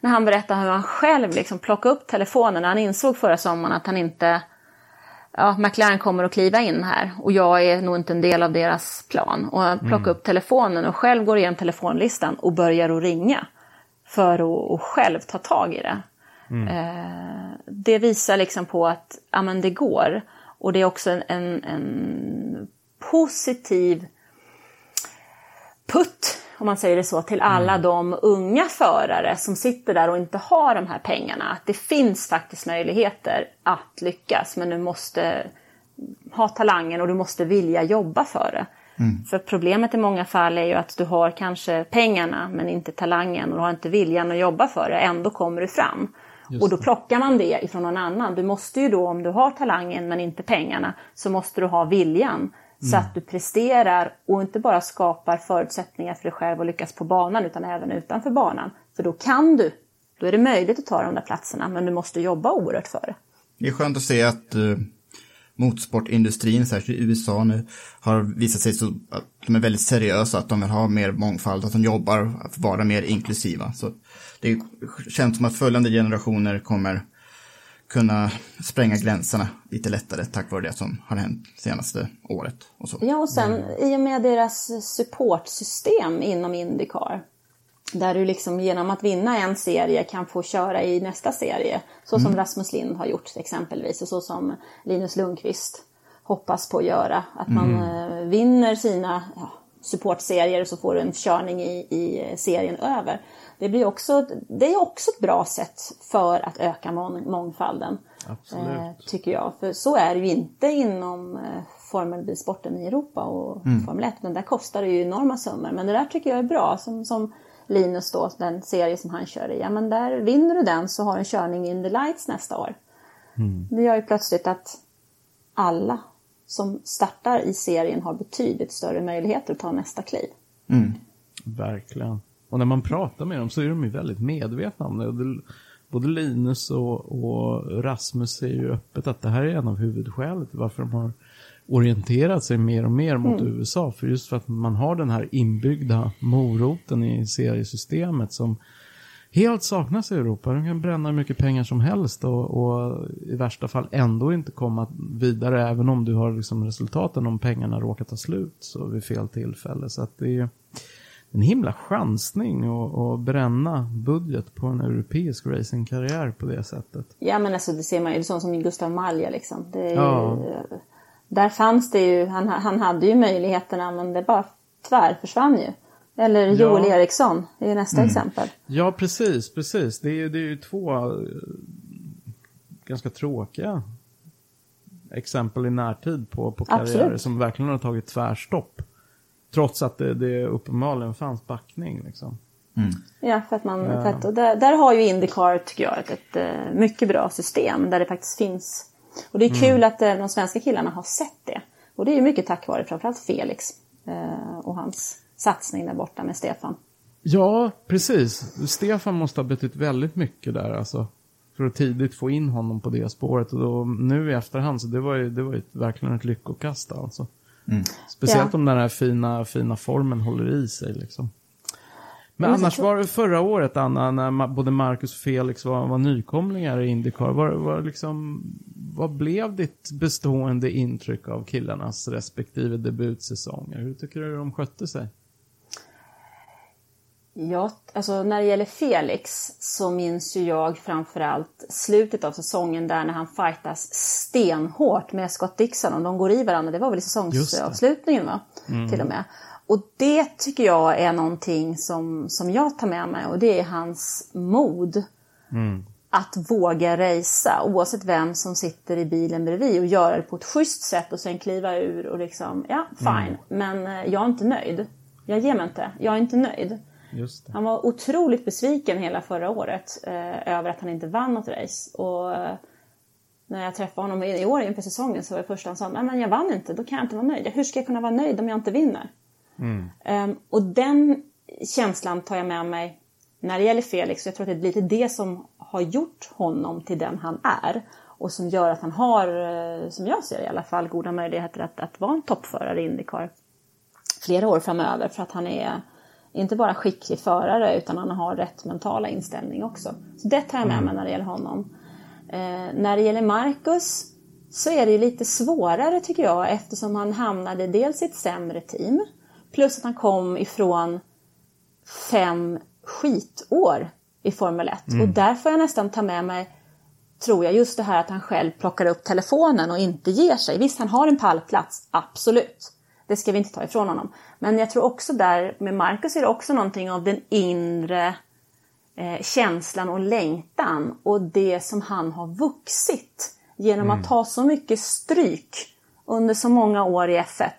När han berättade hur han själv liksom plockade upp telefonen när han insåg förra sommaren att han inte ja, McLaren kommer att kliva in här och jag är nog inte en del av deras plan. Och han plockar upp telefonen och själv går igenom telefonlistan och börjar att ringa för att själv ta tag i det. Eh, det visar liksom på att ja, men det går. Och det är också en, en, en positiv putt, om man säger det så, till alla de unga förare som sitter där och inte har de här pengarna. Att det finns faktiskt möjligheter att lyckas, men du måste ha talangen och du måste vilja jobba för det. För problemet i många fall är ju att du har kanske pengarna men inte talangen och du har inte viljan att jobba för det. Ändå kommer du fram. och då plockar man det ifrån någon annan. Du måste ju då, om du har talangen men inte pengarna, så måste du ha viljan. Så att du presterar och inte bara skapar förutsättningar för dig själv att lyckas på banan utan även utanför banan. För då kan du. Då är det möjligt att ta de där platserna men du måste jobba oerhört för det. Det är skönt att se att uh, motorsportindustrin, särskilt i USA nu, har visat sig så att de är väldigt seriösa, att de vill ha mer mångfald, att de jobbar att vara mer inklusiva. Så det känns som att följande generationer kommer kunna spränga gränserna lite lättare tack vare det som har hänt senaste året. Och så. Ja, och sen i och med deras supportsystem inom Indycar. Där du liksom genom att vinna en serie kan få köra i nästa serie. Så som Rasmus Lind har gjort exempelvis och så som Linus Lundqvist hoppas på att göra. Att man eh, vinner sina ja, supportserier och så får du en körning i, i serien över. Det, blir också, det är också ett bra sätt för att öka mång, mångfalden. Eh, tycker jag. För så är det ju inte inom eh, formelbilsporten i Europa och Formel 1. Men där kostar det ju enorma summor. Men det där tycker jag är bra. Som, som Linus då, den serie som han kör i. Ja men där vinner du den så har du en körning in the lights nästa år. Det gör ju plötsligt att alla som startar i serien har betydligt större möjligheter att ta nästa kliv. Verkligen. Och när man pratar med dem så är de ju väldigt medvetna om det. Både Linus och, och Rasmus säger ju öppet att det här är en av huvudskälen till varför de har orienterat sig mer och mer mot USA. För just för att man har den här inbyggda moroten i seriesystemet som helt saknas i Europa. De kan bränna hur mycket pengar som helst och, och i värsta fall ändå inte komma vidare även om du har liksom resultaten om pengarna råkar ta slut så vid fel tillfälle. Så att det är en himla chansning att bränna budget på en europeisk racingkarriär på det sättet. Ja men alltså det ser man ju, det är sånt som Gustav Malja liksom. Är ju, Ja. Där fanns det ju, han, han hade ju möjligheterna men det bara tvär försvann ju. Eller Joel Ja. Eriksson är nästa exempel. Ja, precis, precis. Det är, det är ju två eh, ganska tråkiga exempel i närtid på, på karriärer Absolut. som verkligen har tagit tvärstopp. Trots att det, det uppenbarligen fanns backning. Liksom. Ja, för att man, för att, och där, där har ju Indycar, tycker jag, ett, ett eh, mycket bra system där det faktiskt finns. Och det är kul att eh, de svenska killarna har sett det. Och det är ju mycket tack vare framförallt Felix eh, och hans satsning där borta med Stefan. Ja, precis. Stefan måste ha betytt väldigt mycket där alltså. För att tidigt få in honom på det spåret. Och då, nu i efterhand så det var ju, det var ju ett, verkligen ett lyckokast alltså. Speciellt Ja. om den här fina, fina formen håller i sig liksom. Men så annars var det förra året, Anna, när både Marcus och Felix var, var nykomlingar i Indycar. Var, var liksom, vad blev ditt bestående intryck av killarnas respektive debutsäsonger? Hur tycker du de skötte sig? Ja, alltså när det gäller Felix så minns ju jag framförallt slutet av säsongen där när han fightas stenhårt med Scott Dixon och de går i varandra. Det var väl i säsongsavslutningen va? Till och med. Och det tycker jag är någonting som, som jag tar med mig och det är hans mod. Att våga racea oavsett vem som sitter i bilen bredvid och göra det på ett schysst sätt och sen kliva ur och liksom, ja fine, men eh, jag är inte nöjd. Jag ger mig inte, jag är inte nöjd. Han var otroligt besviken hela förra året eh, över att han inte vann något race. Och eh, när jag träffade honom i år inför säsongen så var det första han sa, nej men jag vann inte, då kan jag inte vara nöjd. Hur ska jag kunna vara nöjd om jag inte vinner? Ehm, och den känslan tar jag med mig när det gäller Felix. Jag tror att det är lite det som har gjort honom till den han är. Och som gör att han har, eh, som jag ser det i alla fall, goda möjligheter att, att vara en toppförare i Indycar flera år framöver. För att han är inte bara skicklig förare utan han har rätt mentala inställning också. Så det tar jag med mig när det gäller honom. Eh, när det gäller Marcus så är det ju lite svårare tycker jag eftersom han hamnade dels i ett sämre team plus att han kom ifrån fem skitår i Formel 1. Och där får jag nästan ta med mig, tror jag, just det här att han själv plockar upp telefonen och inte ger sig. Visst, han har en pallplats, absolut. Det ska vi inte ta ifrån honom. Men jag tror också där med Marcus är det också någonting av den inre eh, känslan och längtan och det som han har vuxit genom att ta så mycket stryk under så många år i F1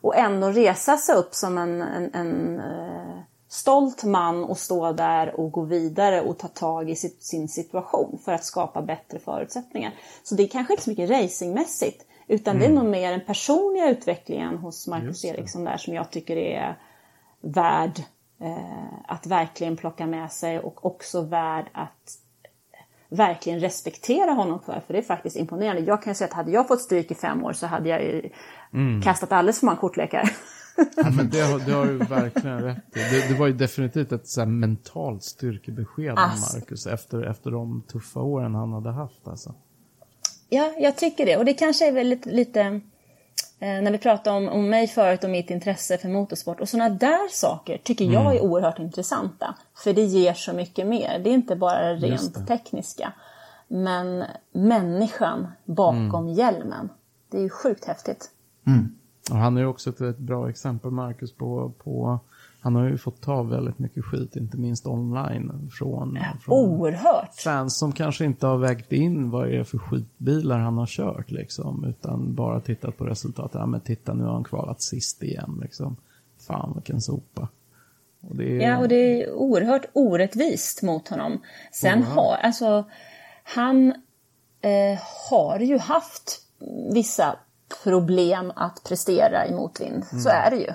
och ändå resa sig upp som en, en, en eh, stolt man och stå där och gå vidare och ta tag i sitt, sin situation för att skapa bättre förutsättningar. Så det är kanske inte så mycket racingmässigt utan det är nog mer den personliga utvecklingen hos Marcus. Eriksson där som jag tycker är värd eh, att verkligen plocka med sig och också värd att verkligen respektera honom för. För det är faktiskt imponerande. Jag kan ju säga att hade jag fått stryk i fem år så hade jag ju kastat alldeles för många kortlekar. Ja, men det, har, det har du verkligen rätt i. Det, det var ju definitivt ett så mentalt styrkebesked om Ass. Marcus efter, efter de tuffa åren han hade haft. Alltså. Ja, jag tycker det. Och det kanske är väldigt lite... Eh, när vi pratade om, om mig förut och mitt intresse för motorsport. Och sådana där saker tycker jag är oerhört intressanta. För det ger så mycket mer. Det är inte bara rent det. tekniska. Men människan bakom hjälmen. Det är ju sjukt häftigt. Och han är ju också ett, ett bra exempel, Marcus, på, på han har ju fått ta väldigt mycket skit, inte minst online, från, från Oerhört. fans som kanske inte har vägt in vad det är för skitbilar han har kört, liksom, utan bara tittat på resultatet. Ja, men titta, nu har han kvalat sist igen, liksom. Fan, vilken sopa. Och det är... Ja, och det är oerhört orättvist mot honom. Sen mm. har, alltså, han eh, har ju haft vissa problem att prestera i motvind. Mm. Så är det ju.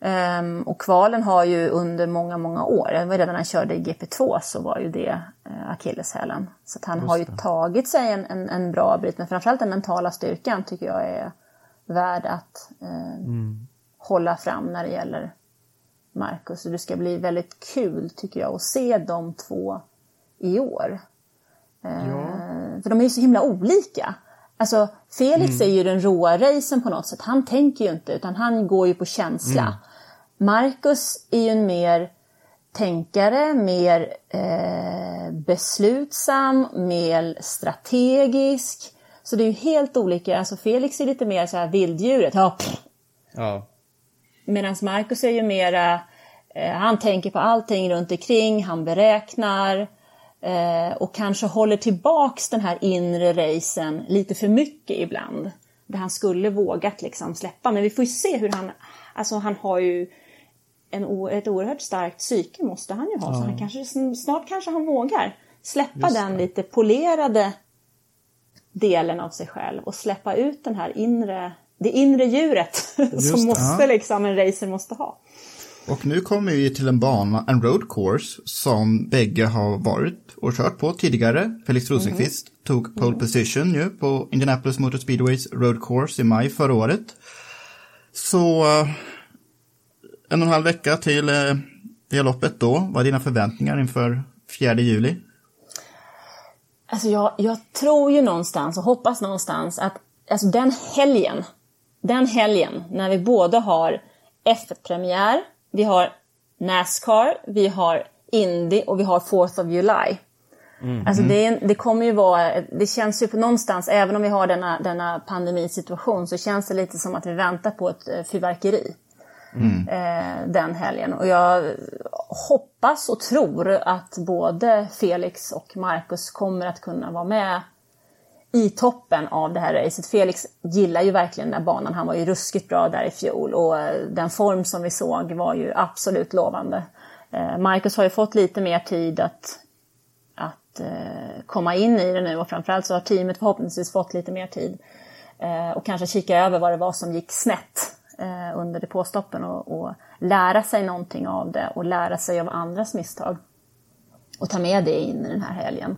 Um, och kvalen har ju under många, många år, redan när han körde i GP2 så var ju det uh, akilleshälen. Så att han Just har ju det. tagit sig en, en, en, bra bit, men framförallt den mentala styrkan tycker jag är värd att uh, mm. hålla fram när det gäller Marcus. Och det ska bli väldigt kul tycker jag att se de två i år. Uh, ja. För de är ju så himla olika. Alltså Felix mm. är ju den råa racen på något sätt. Han tänker ju inte utan han går ju på känsla. Mm. Marcus är ju en mer tänkare, mer eh, beslutsam, mer strategisk. Så det är ju helt olika. Alltså Felix är lite mer så här vilddjuret. Ja. ja. Medan Marcus är ju mera, eh, han tänker på allting runt omkring, han beräknar. Eh, och kanske håller tillbaks den här inre racen lite för mycket ibland. Där han skulle vågat liksom släppa. Men vi får ju se hur han, alltså han har ju en, ett oerhört starkt psyke måste han ju ha. Ja. Så han kanske, snart kanske han vågar släppa den lite polerade delen av sig själv och släppa ut den här inre, det inre djuret som måste, liksom, en racer måste ha. Och nu kommer vi till en bana, en road course, som bägge har varit och kört på tidigare. Felix Rosenqvist mm. tog pole position nu på Indianapolis Motor Speedways road course i maj förra året. Så en och en halv vecka till eh, det loppet då. Vad är dina förväntningar inför 4 juli? Alltså jag, jag tror ju någonstans och hoppas någonstans att alltså den helgen, den helgen när vi både har F1-premiär, vi har Nascar, vi har Indy och vi har 4th of July. Mm. Alltså det, det, kommer ju vara, det känns ju på någonstans, även om vi har denna, denna pandemisituation, så känns det lite som att vi väntar på ett eh, fyrverkeri. Mm. Eh, den helgen. Och jag hoppas och tror att både Felix och Marcus kommer att kunna vara med i toppen av det här racet. Felix gillar ju verkligen den här banan. Han var ju ruskigt bra där i fjol och eh, den form som vi såg var ju absolut lovande. Eh, Marcus har ju fått lite mer tid att, att eh, komma in i det nu och framförallt så har teamet förhoppningsvis fått lite mer tid och kanske kika över vad det var som gick snett under depåstoppen och, och lära sig någonting av det och lära sig av andras misstag och ta med det in i den här helgen.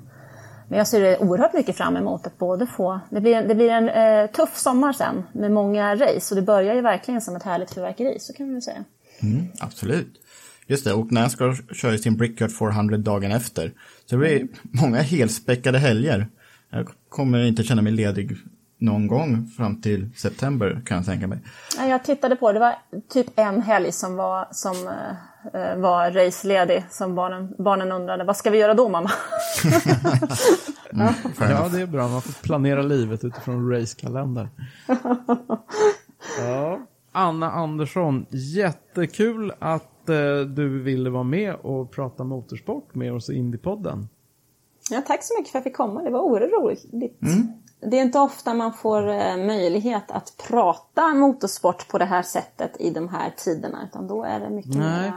Men jag ser oerhört mycket fram emot att både få... Det blir, det blir en eh, tuff sommar sen med många race och det börjar ju verkligen som ett härligt fyrverkeri, så kan man väl säga. Mm, absolut. Just det, och Nascar kör ju sin Brickyard 400 dagen efter. Så det blir mm. många helspäckade helger. Jag kommer inte känna mig ledig någon gång fram till september kan jag tänka mig. Jag tittade på det, var typ en helg som var, som, uh, var raceledig som barnen, barnen undrade, vad ska vi göra då mamma? mm, ja, det är bra, man får planera livet utifrån racekalender. ja. Anna Andersson, jättekul att uh, du ville vara med och prata motorsport med oss i Indiepodden. Ja, tack så mycket för att jag fick komma, det var oerhört roligt. Mm det är inte ofta man får eh, möjlighet att prata motorsport på det här sättet i de här tiderna. Utan då är det mycket mer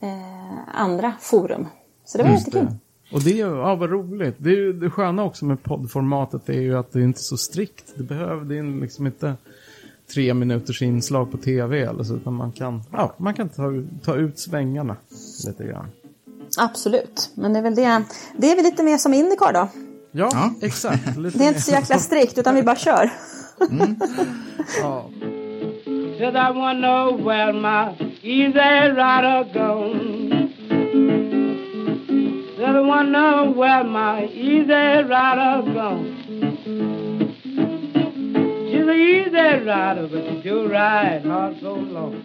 eh, andra forum. Så det var Just jättekul. Det. Och det är ja, vad roligt. Det, är, det sköna också med poddformatet är ju att det är inte så strikt. Det behöver, det är liksom inte tre minuters inslag på tv eller så, utan man kan, ja, man kan ta, ta ut svängarna lite grann. Absolut, men det är väl det. Det är väl lite mer som Indycar då. Ja, ja. exakt. det är inte så jäkla strikt, utan vi bara kör. Mm. ja. Said I wanna know where my easy rider gone. Said I wanna know where my easy rider gone. She's an easy rider, but she do ride hard so long.